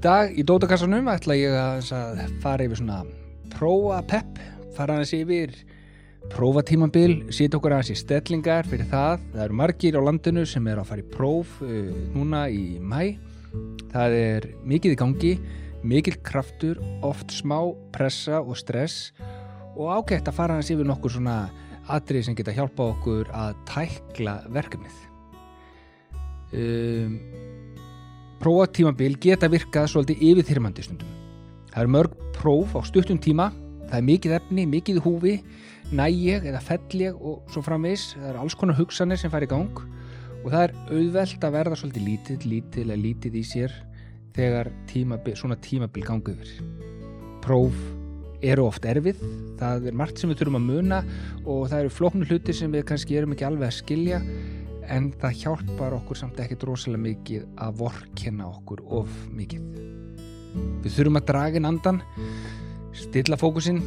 dag í Dótakassanum ætla ég að, fara yfir svona prófa pepp, fara aðeins yfir prófa tímabil, sýta okkur aðeins í stellingar fyrir það. Það eru margir á landinu sem er að fara í próf uh, núna í mæ. Það er mikið í gangi, mikil kraftur, oft smá pressa og stress og ágætt að fara aðeins yfir nokkur svona atrið sem geta hjálpa okkur að tækla verkefnið. Um, prófatímabil geta virkað svolítið yfirþyrmandi stundum. Það eru mörg próf á stuttum tíma, það er mikið efni, mikið húfi, næg eða fell ég og svo framvegs, það eru alls konar hugsanir sem fær í gang og það er auðvelt að verða svolítið lítið, lítið eða lítið í sér þegar tímabil, svona tímabil gangu yfir. Próf eru oft erfið, það er margt sem við þurfum að muna og það eru flóknu hluti sem við kannski erum ekki alveg að skilja en það hjálpar okkur samt ekkert rosalega mikið að vorkenna okkur of mikið. Við þurfum að draga inn andan, stilla fókusinn,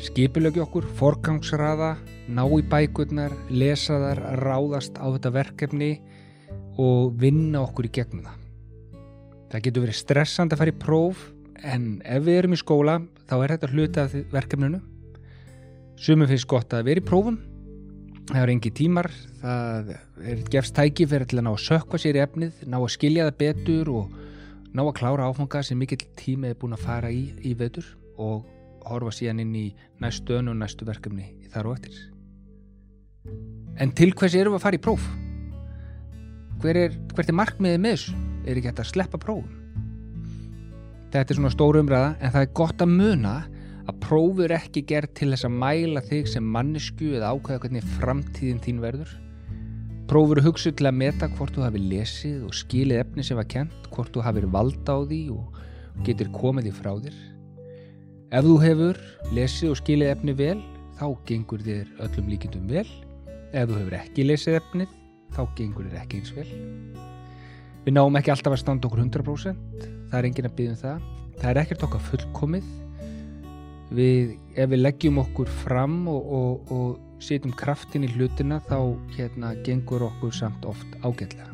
skipilöki okkur, forgangsraða, ná í bækurnar, lesa þar, ráðast á þetta verkefni og vinna okkur í gegnum það. Það getur verið stressand að fara í próf en ef við erum í skóla þá er þetta hluta verkefninu. Sumum finnst gott að vera í prófum það er engi tímar. Það er gefst tæki fyrir að ná að sökva sér í efnið, ná að skilja það betur og ná að klára áfanga sem mikill tími er búin að fara í í vetur og horfa síðan inn í næstu önu og næstu verkefni þar og eftir. En til hvers erum við að fara í próf? Hver er, hvert er markmiðið með þessu? Er ekki hægt að sleppa prófum? Þetta er svona stóru umræða en það er gott að muna að prófur ekki gerð til þess að mæla þig sem mannesku eða ákvæða hvernig framtíðin þín verður? Prófur hugsu til að meta hvort þú hafi lesið og skilið efni sem var kent hvort þú hafi valda á því og getur komið því frá þér? Ef þú hefur lesið og skilið efni vel þá gengur þér öllum líkindum vel. Ef þú hefur ekki lesið efnið þá gengur þér ekki eins vel. Við náum ekki alltaf að standa okkur 100% það er engin að byggja um það. Það er ekkert okkar fullkomið við, ef við leggjum okkur fram og, og, og setjum kraftin í hlutina þá hérna gengur okkur samt oft ágætlega.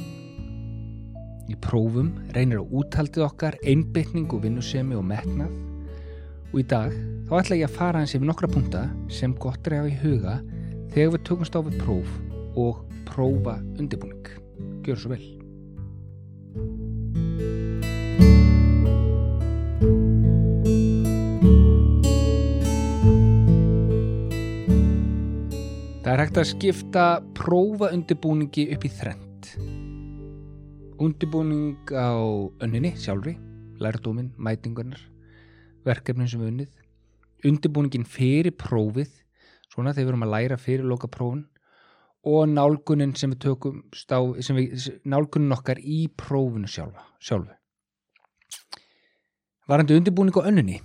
Í prófum reynir á úthaldið okkar, einbytning og vinnusemi og metnað og í dag þá ætla ég að fara hans yfir nokkra punta sem gott er að hafa í huga þegar við tökumst á við próf og prófa undirbúning. Gjör svo vel. Hægt að skipta prófa undirbúningi upp í þrend. Undirbúning á önninni sjálfri, lærdóminn, mætingunar, verkefnin sem unnið. Undirbúningin fyrir prófið, svona þegar við erum að læra fyrir loka prófun og nálgunin sem við tökum stá, sem við, nálgunin okkar í prófunu sjálfa, sjálfu. Varandi undirbúning á önninni,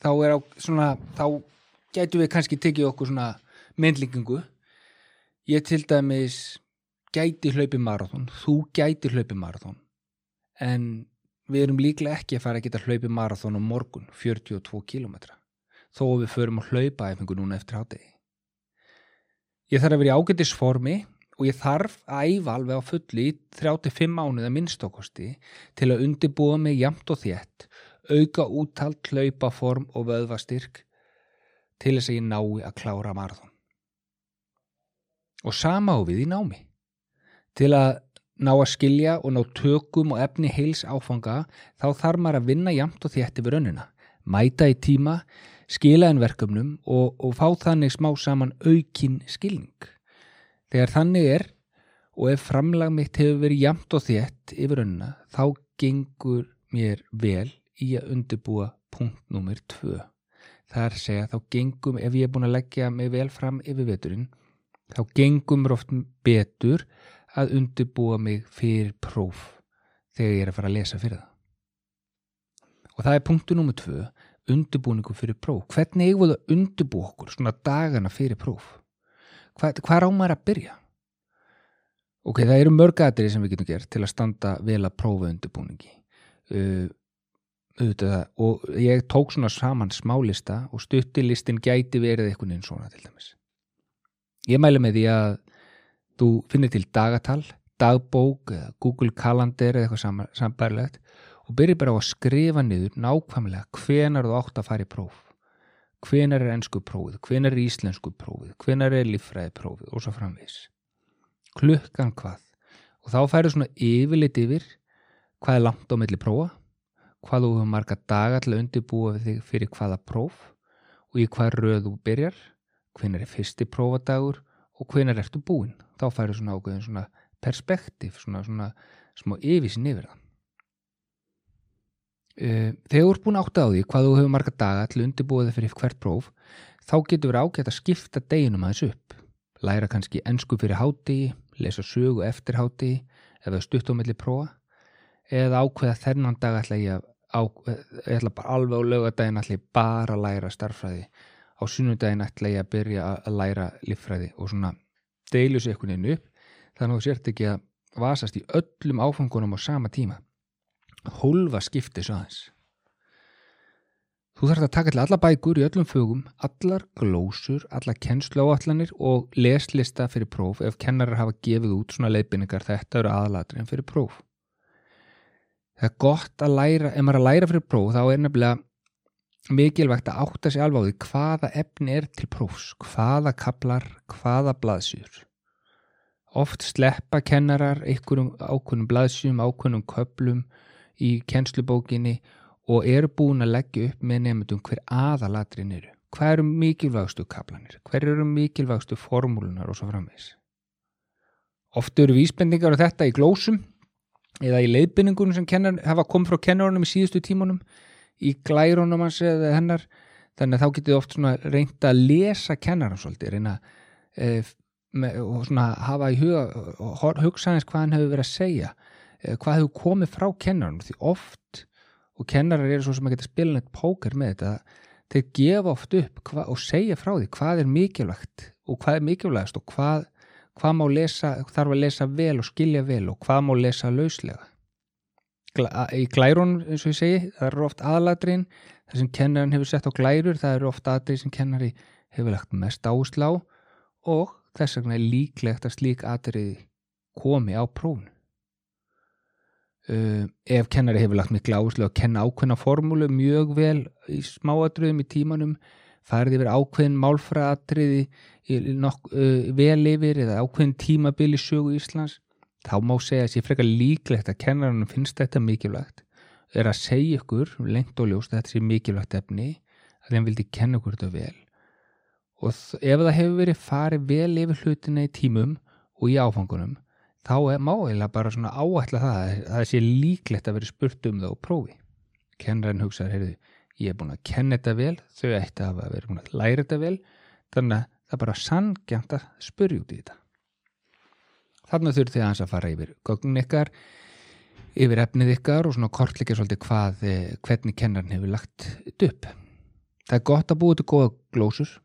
þá er á svona, þá gætu við kannski tekið okkur svona myndlingingu Ég til dæmis gæti hlaupi marathón, þú gæti hlaupi marathón, en við erum líklega ekki að fara að geta hlaupi marathón á morgun, 42 km, þó við förum að hlaupa efingu núna eftir hátegi. Ég þarf að vera í ágættisformi og ég þarf að æfa alveg á fulli í 35 mánuða minnstokkosti til að undirbúa mig jamt og þétt, auka úttalt hlaupaform og vöðvastyrk til þess að ég nái að klára marathón og sama á við í námi. Til að ná að skilja og ná tökum og efni heils áfanga þá þarf maður að vinna jamt og þétt yfir önnuna, mæta í tíma, skila en verkefnum og, og fá þannig smá saman aukin skilning. Þegar þannig er og ef framlag mitt hefur verið jamt og þétt yfir önnuna þá gengur mér vel í að undirbúa punkt nummer tvö. Það er að segja þá gengum ef ég er búin að leggja mig vel fram yfir veturinn þá gengum mér oft betur að undirbúa mig fyrir próf þegar ég er að fara að lesa fyrir það. Og það er punktu nummið tvö, undirbúningu fyrir próf. Hvernig eigum við að undirbúa okkur svona dagana fyrir próf? Hvað, hvað rámar að byrja? Ok, það eru mörgadri sem við getum gert til að standa vel að prófa undirbúningi. Uh, og ég tók svona saman smálista og stuttilistin gæti verið eitthvað einn svona til dæmis. Ég mælu með því að þú finnir til dagatal, dagbók, Google Calendar eða eitthvað sambærlegt og byrja bara á að skrifa niður nákvæmlega hvenar þú átt að fara í próf. Hvenar er ennsku prófið, hvenar er íslensku prófið, hvenar er líffræði prófið og svo framvegs. Klukkan hvað. Og þá færðu svona yfirleitt yfir hvað er langt á milli prófa, hvað þú hefur marga daga til að undirbúa fyrir hvaða próf og í hvað röð þú byrjar, hvenar er fyrsti prófadagur og hvenar ertu búinn. Þá færðu svona ákveðin svona perspektíf, svona, svona smá yfirsin yfir það. Þegar þú ert búin átt á því hvað þú hefur marga daga til að undirbúa þig fyrir hvert próf þá getur verið ágætt að skipta deginum aðeins upp læra kannski ennsku fyrir háti lesa sögu eftir háti eða stutt á milli prófa eða ákveða þennan dag ætla ég að á, ég ætla bara alveg á lögadagin ætla ég bara að læra starffræði á sunnudagin ætla ég að byrja að læra líffræði og svona deilu sér einhvern veginn upp þannig að þú sért ekki að vasast í öllum áfangunum á sama tíma hólfa skiptis aðeins. Þú þarfst að taka til alla bækur í öllum fögum, allar glósur, allar kennsluáallanir og leslista fyrir próf ef kennarar hafa gefið út svona leiðbynningar þetta eru aðalatrið fyrir próf. Það er gott að læra, ef maður er að læra fyrir próf þá er nefnilega mikilvægt að átta sig alveg á því hvaða efni er til prófs, hvaða kaplar, hvaða blaðsjur. Oft sleppa kennarar einhverjum ákveðnum blaðsjum, ákveðnum köplum í kennslubókinni og eru búin að leggja upp með nefndum hver aðalatrin eru. Hvað eru mikilvægstu kaplanir? Hver eru mikilvægstu formúlunar og svo framvegs? Oft eru vísbendingar á þetta í glósum eða í leiðbynningunum sem kennar, hafa komið frá kennarunum í síðustu tímunum í glærunum hans eða hennar. Þannig að þá getur þið oft reynda að lesa kennarum svolítið reyna e, með, og svona hafa í huga og hugsa hans hvað hann hefur verið að segja Eh, hvað hefur komið frá kennarinn því oft, og kennarar eru svo sem að geta spila neitt póker með þetta þeir gefa oft upp hva, og segja frá því hvað er mikilvægt og hvað er mikilvægast og hvað, hvað má lesa, þarf að lesa vel og skilja vel og hvað má lesa lauslega í glærun eins og ég segi, það eru oft aðladrin það sem kennarinn hefur sett á glærur það eru oft aðrið sem kennari hefur lagt mest áslá og þess vegna er líklegt að slík aðrið komi á prófunu Uh, ef kennari hefur lagt miklu áherslu að kenna ákveðna formúlu mjög vel í smáadröðum í tímanum farið yfir ákveðin málfræðatriði uh, vel yfir eða ákveðin tímabili sögu Íslands þá má segja að sé frekar líklegt að kennarinn finnst þetta mikilvægt er að segja ykkur lengt og ljóst að þetta sé mikilvægt efni að þeim vildi kenna ykkur þetta vel og ef það hefur verið farið vel yfir hlutina í tímum og í áfangunum þá er máiðilega bara svona áætla það að það sé líklegt að vera spurt um það og prófi. Kennarinn hugsaður, heyrðu, ég er búin að kenna þetta vel, þau ætti að vera búin að læra þetta vel, þannig að það bara sangjant að spurja út í þetta. Þannig þurftu þið að fara yfir gögnin ykkar, yfir efnið ykkar og svona kortleika svolítið hvað, eh, hvernig kennarinn hefur lagt upp. Það er gott að búið til góða glósus,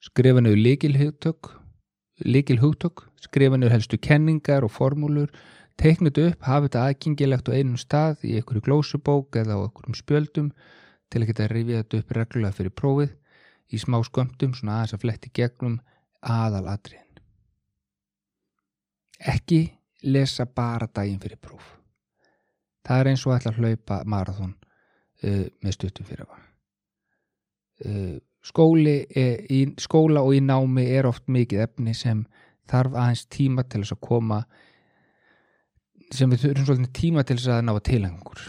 skrifa nöðu líkilhugtök líkil hugtök, skrifa niður helstu kenningar og formúlur, teiknit upp, hafa þetta aðgengilegt á einum stað í einhverju glósubók eða á einhverjum spjöldum til að geta rifið þetta upp reglulega fyrir prófið í smá sköndum, svona aðeins að fletti gegnum aðaladriðin. Ekki lesa bara daginn fyrir próf. Það er eins og ætla að hlaupa marathón uh, með stuttum fyrir að var. Uh, skóli, e, í, skóla og í námi er oft mikið efni sem þarf aðeins tíma til þess að koma sem við þurfum svolítið tíma til þess að ná að tilengur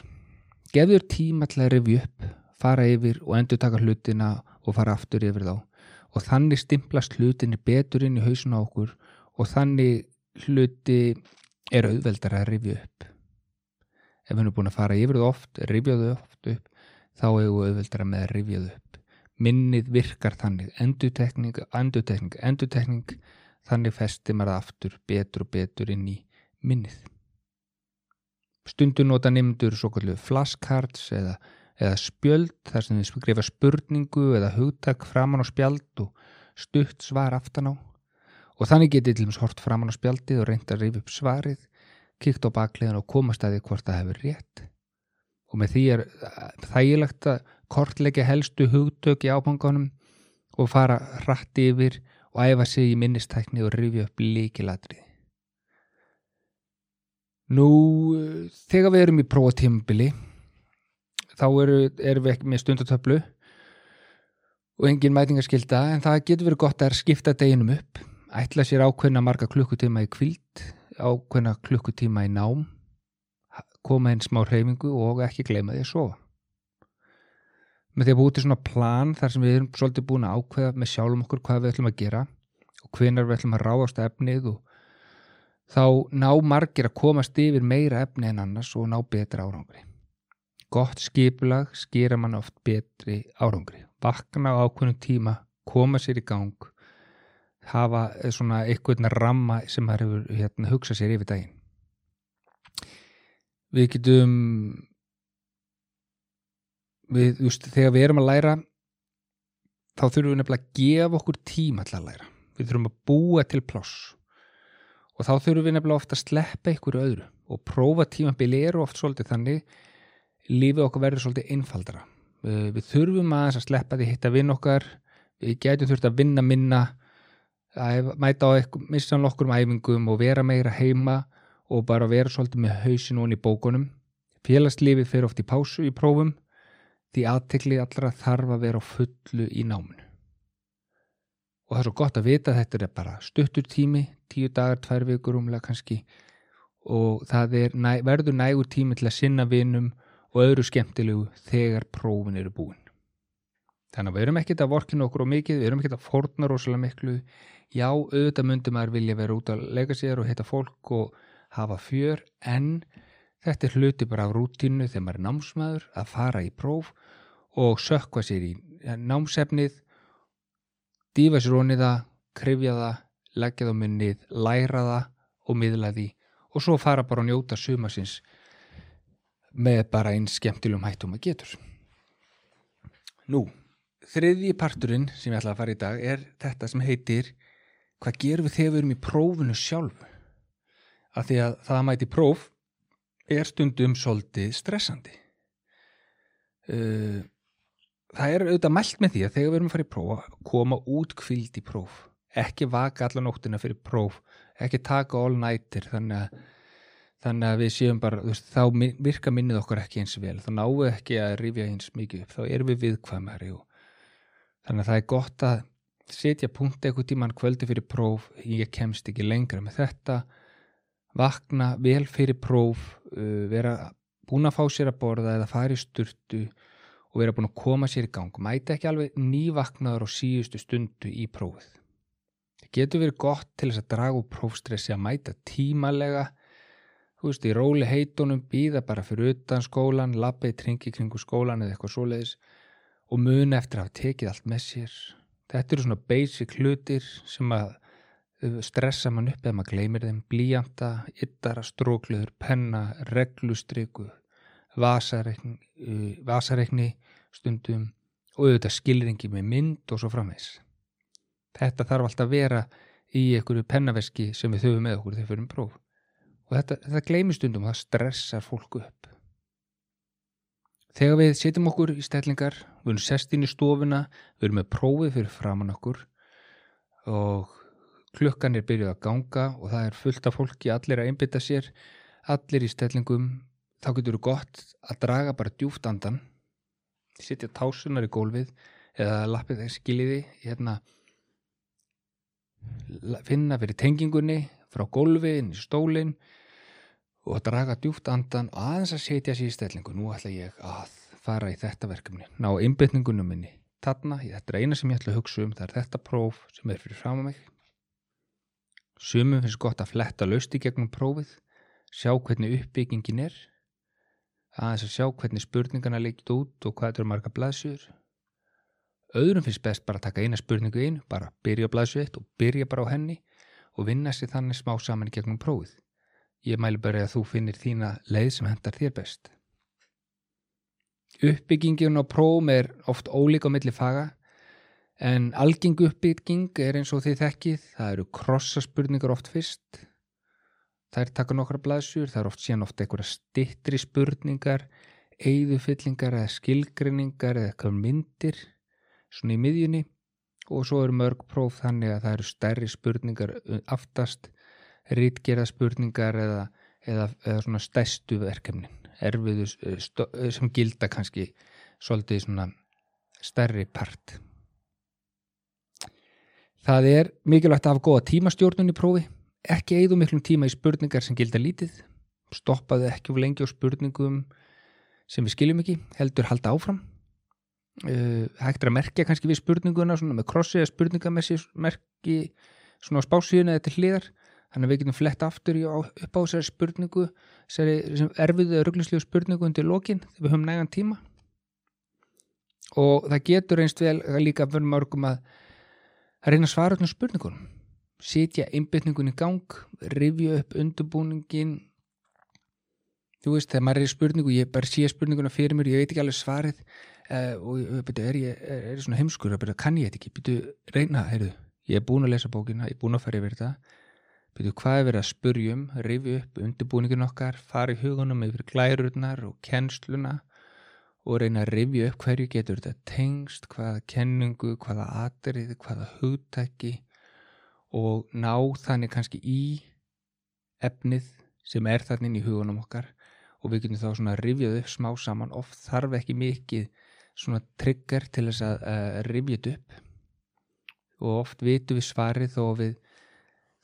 gefur tíma til að rifja upp fara yfir og endur taka hlutina og fara aftur yfir þá og þannig stimplast hlutinni betur inn í hausun á okkur og þannig hluti er auðveldar að rifja upp. Ef við erum búin að fara yfir það oft rifja þau oft upp þá við auðveldar að með að rifja þau upp. Minnið virkar þannig. Endutekning, endutekning, endutekning þannig festir maður aftur betur og betur inn í minnið. Stundun nota nefndur svo kallu flashcards eða, eða spjöld þar sem þið skrifa spurningu eða hugtak framann á spjald og stutt svar aftan á og þannig getið til og meins hort framann á spjaldið og reynda að rifja upp svarið kíkt á bakliðan og komast að því hvort það hefur rétt og með því er þægilegt að kortleggja helstu hugtök í áfangunum og fara hratt yfir og æfa sig í minnistækni og rifja upp líkiladrið. Nú, þegar við erum í prófatímabili þá eru, erum við ekki með stundatöflu og engin mætingarskylda en það getur verið gott að skipta deginum upp ætla sér ákveðna marga klukkutíma í kvild ákveðna klukkutíma í nám koma einn smá hreyfingu og ekki gleyma því að sofa. Með því að búið til svona plan þar sem við erum svolítið búin að ákveða með sjálfum okkur hvað við ætlum að gera og hvenar við ætlum að ráðast efnið og þá ná margir að komast yfir meira efni en annars og ná betra árangri. Gott skipulag skýra mann oft betri árangri. Vakna á ákveðnum tíma koma sér í gang hafa svona eitthvað ramma sem það hefur hérna, hugsað sér yfir daginn. Við getum við, just, þegar við erum að læra þá þurfum við nefnilega að gefa okkur tíma til að læra. Við þurfum að búa til ploss og þá þurfum við nefnilega ofta að sleppa ykkur öðru og prófa tímabili eru oft svolítið þannig lífið okkar verður svolítið einfaldara. Við þurfum aðeins að sleppa því hitta vinn okkar. Við getum þurft að vinna minna að mæta á missan okkur um æfingum og vera meira heima og bara vera svolítið með hausin og í bókunum. Félagslífið fyrir oft í pásu í prófum því aðtekli allra þarf að vera á fullu í náminu. Og það er svo gott að vita að þetta er bara stuttur tími, tíu dagar, tvær vikur umlega kannski og það næ, verður nægur tími til að sinna vinum og öðru skemmtilegu þegar prófin eru búin. Þannig að við erum ekkert að vorkina okkur á mikið, við erum ekkert að forna rosalega miklu. Já, auðvitað myndum að vilja vera út að leika sér og heita fólk og hafa fjör en þetta er hluti bara af rútínu þegar maður er námsmaður að fara í próf og sökva sér í námsefnið dífa sér honið það, krifja það leggja það minnið, læra það og miðla því. Og svo fara bara að njóta sumasins með bara einn skemmtilegum hættum að getur. Nú, þriðji parturinn sem ég ætla að fara í dag er þetta sem heitir hvað gerum við þegar við erum í prófunu sjálfu? Að því að það að mæti próf er stundum svolítið stressandi. Uh, það er auðvitað mælt með því að þegar við erum að fara í próf koma út kvild í próf ekki vaka allan óttina fyrir próf ekki taka all nighter þannig að, þannig að við séum bara veist, þá virka minnið okkur ekki eins vel þá náum við ekki að rifja eins mikið upp þá erum við viðkvæmari og þannig að það er gott að setja punkt eitthvað tíman kvöldi fyrir próf ég kemst ekki lengra með þetta. Vakna vel fyrir próf uh, vera búin að fá sér að borða eða fara í sturtu og vera búin að koma sér í gang. Mæta ekki alveg nývaknaður á síðustu stundu í prófið. Það getur verið gott til þess að draga úr prófstressi að mæta tímalega. Þú veist, í róli heitunum býða bara fyrir utan skólan lappa í tringi kringu skólan eða eitthvað svoleiðis og muni eftir að hafa tekið allt með sér þetta eru svona basic hlutir sem að stressa mann upp eða maður gleymir þeim blíjanda, yttara, strókluður, penna, reglustriku, vasareikni, vasareikni stundum og auðvitað skilringi með mynd og svo framvegs. Þetta þarf alltaf að vera í einhverju pennaveski sem við þauðum með okkur þegar við fyrir próf. Og þetta, þetta gleymir stundum og það stressar fólku upp. Þegar við setjum okkur í stellingar, við erum sest inn í stofuna, við erum með prófið fyrir framann okkur og klukkan er byrjuð að ganga og það er fullt af fólki, allir að einbytta sér allir í stellingum. Þá getur þú gott að draga bara djúft andan sitja tásunar í gólfið eða lappið þeir skiljiði hérna finna fyrir tengingunni frá gólfi inn í stólinn og draga djúft andan og aðeins að setja sér í stellingu nú ætla ég að fara í þetta verkefni ná einbytningunum minni þarna, þetta er eina sem ég ætla að hugsa um það er þetta próf sem er fyrir fram að mig Sumum finnst gott að fletta lausti gegnum prófið, sjá hvernig uppbyggingin er, aðeins að sjá hvernig spurningana leikit út og hvað eru marga blaðsjur. Öðrum finnst best bara að taka eina spurningu inn, bara byrja á blaðsju eitt og byrja bara á henni og vinna sér þannig smá saman gegnum prófið. Ég mælu bara að þú finnir þína leið sem hendar þér best. Uppbyggingin á prófum er oft ólíka á milli faga En algeng uppbygging er eins og þið þekkið, það eru krossaspurningar oft fyrst, þær taka nokkra blaðsjur, það eru oft síðan oft einhverja stittri spurningar, eigðufyllingar eða skilgrinningar eða eitthvað myndir, svona í miðjunni. Og svo eru mörg próf þannig að það eru stærri spurningar aftast, rítgerða spurningar eða, eða, eða svona stæstu verkefnin. Erfiðu eh, eh, sem gilda kannski svolítið svona stærri part. Það er mikilvægt að hafa góða tímastjórnun í prófi. Ekki eigðu miklum tíma í spurningar sem gilda lítið. Stoppaðu ekki of lengi á spurningum sem við skiljum ekki heldur halda áfram. Uh, hægt er að merkja kannski við spurninguna svona með krossi eða spurningamerki merki svona á spásíðuna eða til hliðar þannig að við getum flett aftur í, upp á þessari spurningu þessari erfiðu rugglinslegu spurningu undir lokin þegar við höfum nægan tíma. Og það getur einst vel líka fyrir mörgum að reyna að svara öllum spurningunum. Sitja einbytningun í gang rifja upp undurbúningin þú veist, þegar maður er í spurningu ég bara sé spurninguna fyrir mér, ég veit ekki alveg svarið. Uh, og byrju, er ég er, er svona heimskur, byrju, kann ég þetta ekki? Byrju, reyna, heyrðu, ég er búin að lesa bókina ég er búin að fara yfir þetta byrju, hvað er verið að spurjum, rifja upp undurbúningin okkar, fara í hugunum yfir glærurnar og kennsluna og reyna að rifja upp hverju getur þetta tengst, hvaða kenningu, hvaða atrið, hvaða hugtæki og ná þannig kannski í efnið sem er þannig inn í hugunum okkar. Og við getum þá svona rifjað upp smá saman. Oft þarf ekki mikið svona trigger til þess að uh, rifja þetta upp. Og oft vitum við svarið þó að við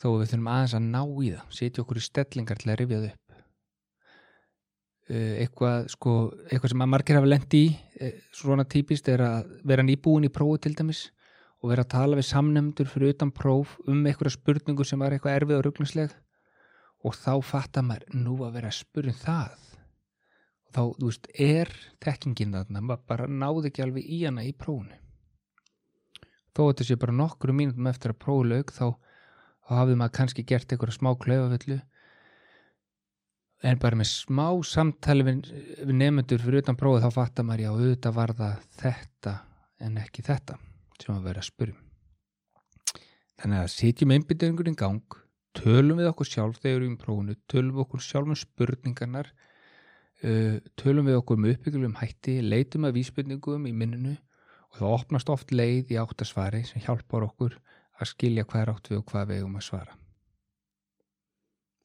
þó að við þurfum aðeins að ná í það setja okkur í stellingar til að rifja það upp. Uh, eitthvað sko, eitthvað sem að margir hafa lent í eh, svona típist er að vera nýbúin í prófi til dæmis og vera að tala við samnemndur fyrir utan próf um eitthvað spurningu sem var eitthvað erfið og ruglingsleg og þá fattar maður nú að vera að spurja um það. Og þá, þú veist, er þekkingin þarna, maður bara náði ekki alveg í hana í prófunu þó að þetta sé bara nokkru mínútum eftir að prófu lauk þá, þá hafði maður kannski gert eitthvað smá klaufafullu en bara með smá samtali við, við nefnendur fyrir utan prófið þá fattar maður já, auðvitað var það þetta en ekki þetta sem að vera að spurjum þannig að sitjum einbyttingurinn í gang tölum við okkur sjálf þegar við erum í prófunu tölum við okkur sjálf um spurningarnar uh, tölum við okkur um uppbyggjulegum hætti leitum að vísbyrningum í minninu og það opnast oft leið í áttasvari sem hjálpar okkur að skilja hvað er átt við og hvað við eigum að svara.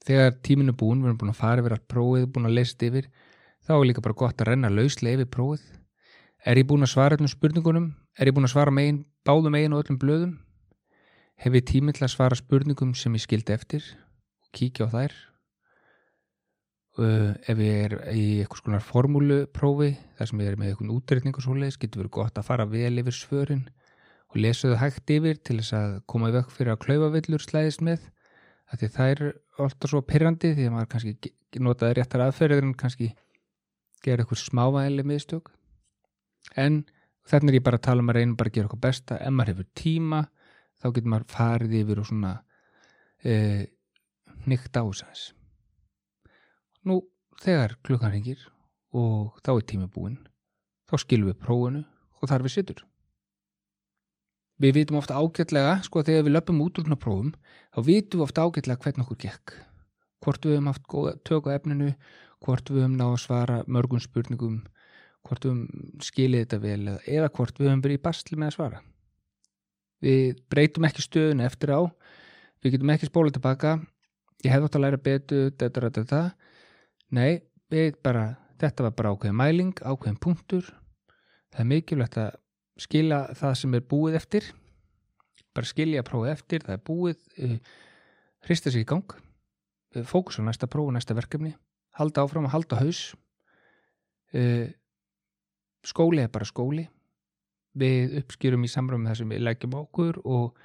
Þegar tíminn er búin, við erum búin að fara yfir allt prófið, búin að lesa yfir þá er líka bara gott að renna lauslega yfir prófið. Er ég búin að svara öllum spurningunum? Er ég búin að svara megin, báðum megin og öllum blöðum? Hef ég tíminn til að svara spurningum sem ég skildi eftir og kíkja á þær? Uh, ef ég er í eitthvað skonar formúluprófi þar sem ég er með eitthvað útreikning og svoleiðis getur verið gott að fara vel yfir svörin og lesa þau hægt yfir til þess að koma vekk fyrir að klaufavillur slæðist með að því það er alltaf svo pyrrandi því að maður kannski notaði réttar aðferðir en kannski gera eitthvað smávæðileg miðstök en þarna er ég bara að tala um að reyna bara að gera eitthvað besta. Ef maður hefur tíma þá getur maður farið yfir og svona e, nýgt á þess nú þegar klukkan hringir og þá er tími búinn þá skilum við prófunu og þar við sittur við vitum ofta ágætlega sko þegar við löpum út úr svona prófum þá vitum við ofta ágætlega hvernig okkur gekk. Hvort við höfum haft tök á efninu hvort við höfum náð að svara mörgum spurningum hvort við höfum skilið þetta vel eða, hvort við höfum verið í basli með að svara. Við breytum ekki stöðun eftir á við getum ekki spólað tilbaka ég hef átt að læra betur þetta, þetta, þetta nei, bara þetta var bara ákveðin mæling, ákveðin punktur. Það er mikilvægt að skilja það sem er búið eftir. Bara skilja prófið eftir það er búið, uh, hrista sig í gang. Uh, fókus á næsta próf næsta verkefni, halda áfram að halda haus. Uh, skóli er bara skóli. Við uppskýrum í samræmi með það sem við leggjum á okkur og,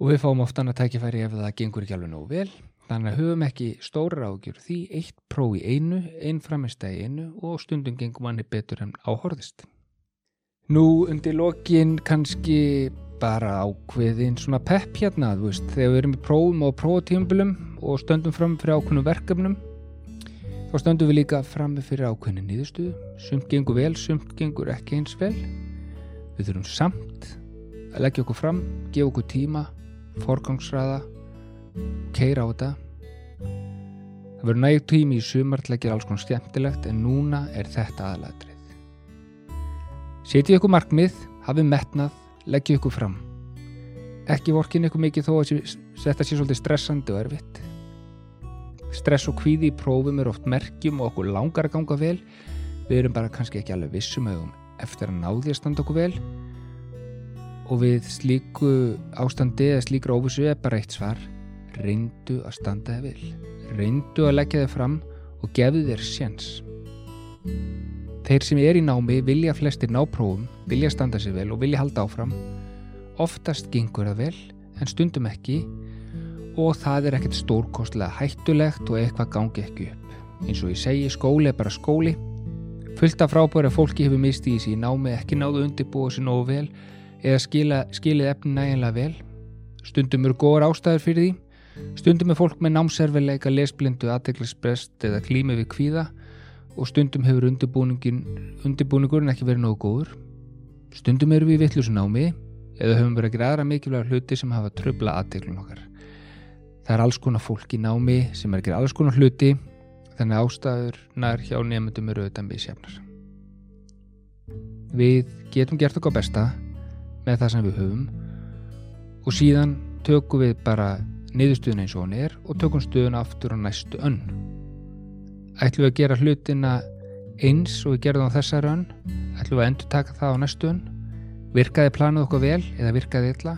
og við fáum oft annað tækifæri ef það gengur ekki alveg nógu vel. Þannig að höfum ekki stóra ágjur því. Eitt próf í einu, einn framist í einu og stundum gengum manni betur en áhorðist Nú undir lokin kannski bara ákveðin svona pepp hérna, þú veist, þegar við erum í prófum og prófatíumbilum og stöndum fram fyrir ákveðnum verkefnum þá stöndum við líka fram fyrir ákveðinu nýðustuðu, sumt gengur vel, sumt gengur ekki eins vel. Við þurfum samt að leggja okkur fram, gefa okkur tíma forgangsraða keira á þetta. Það verður nægt tími í sumar til að gera alls konar skemmtilegt en núna er þetta aðalatrið Setjið ykkur markmið, hafið metnað, leggjið ykkur fram. Ekki vorkin ykkur mikið þó að þetta sé svolítið stressandi og erfitt. Stress og kvíði í prófum er oft merkjum og okkur langar að ganga vel. Við erum bara kannski ekki alveg vissum um eftir að ná því að standa okkur vel. Og við slíku ástandi eða slíkur óvissu er bara eitt svar. Reyndu að standa þig vel. Reyndu að leggja þig fram og gefðu þér séns. Þeir sem er í námi vilja flestir ná prófum, vilja standa sig vel og vilja halda áfram. Oftast gengur það vel en stundum ekki og það er ekkert stórkostlega hættulegt og eitthvað gangi ekki upp. Eins og ég segi, skóli er bara skóli. Fullt af frábæra fólki hefur mistið í sín námi, ekki náðu undirbúið sér nógu vel eða skila, skilið efni næginlega vel. Stundum eru góður ástæður fyrir því. Stundum er fólk með námserfileika, lesblindu, aðteglisbrest eða klími við kvíða og stundum hefur undirbúningurinn ekki verið nógu góður. Stundum eru við í vittlusunámi eða höfum verið að gera aðra mikilvæga hluti sem hafa tröfla aðteglun okkar. Það er alls konar fólk í námi sem er að gera alls konar hluti þannig að ástæðurnar hjá nefndum eru auðvitað misjafnar. Við getum gert okkar besta með það sem við höfum og síðan tökum við bara niðurstöðun eins og hann er og tökum stöðun aftur á næstu önn. Ætlum við að gera hlutina eins og við gerðum á þessari önn, ætlum við að endur taka það á næstu önn, virkaði planuð okkur vel eða virkaði illa,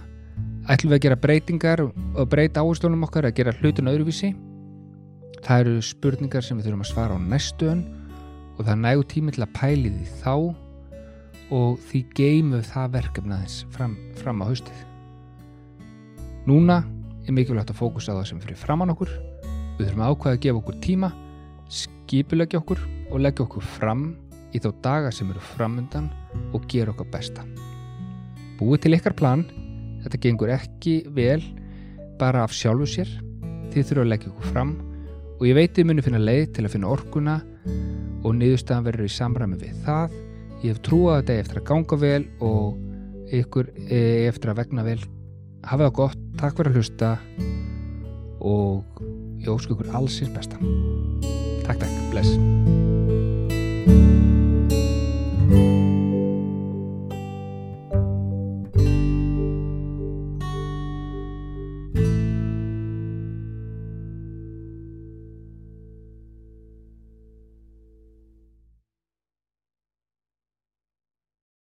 ætlum við að gera breytingar og breyta áhersluðunum okkar að gera hlutun öðruvísi. Það eru spurningar sem við þurfum að svara á næstu önn og það nægu tími til að pæli því þá og því við það verkefnaðins fram, fram á haustið. Núna er mikilvægt að fókusa á það sem fyrir framann okkur. Við þurfum að ákvæða að gefa okkur tíma, skipulegja okkur og leggja okkur fram í þá daga sem eru framundan og gera okkar besta. Búið til ykkar plan, þetta gengur ekki vel bara af sjálfu sér. Þið þurfum að leggja okkur fram og ég veit þið muni finna leið til að finna orkuna og niðurstaðan verður í samræmi við það. Ég hef trúið að þetta eftir að ganga vel og ykkur eftir að vegna vel hafa það gott, takk fyrir að hlusta og ég ósku ykkur allsins besta. Takk, takk, bless.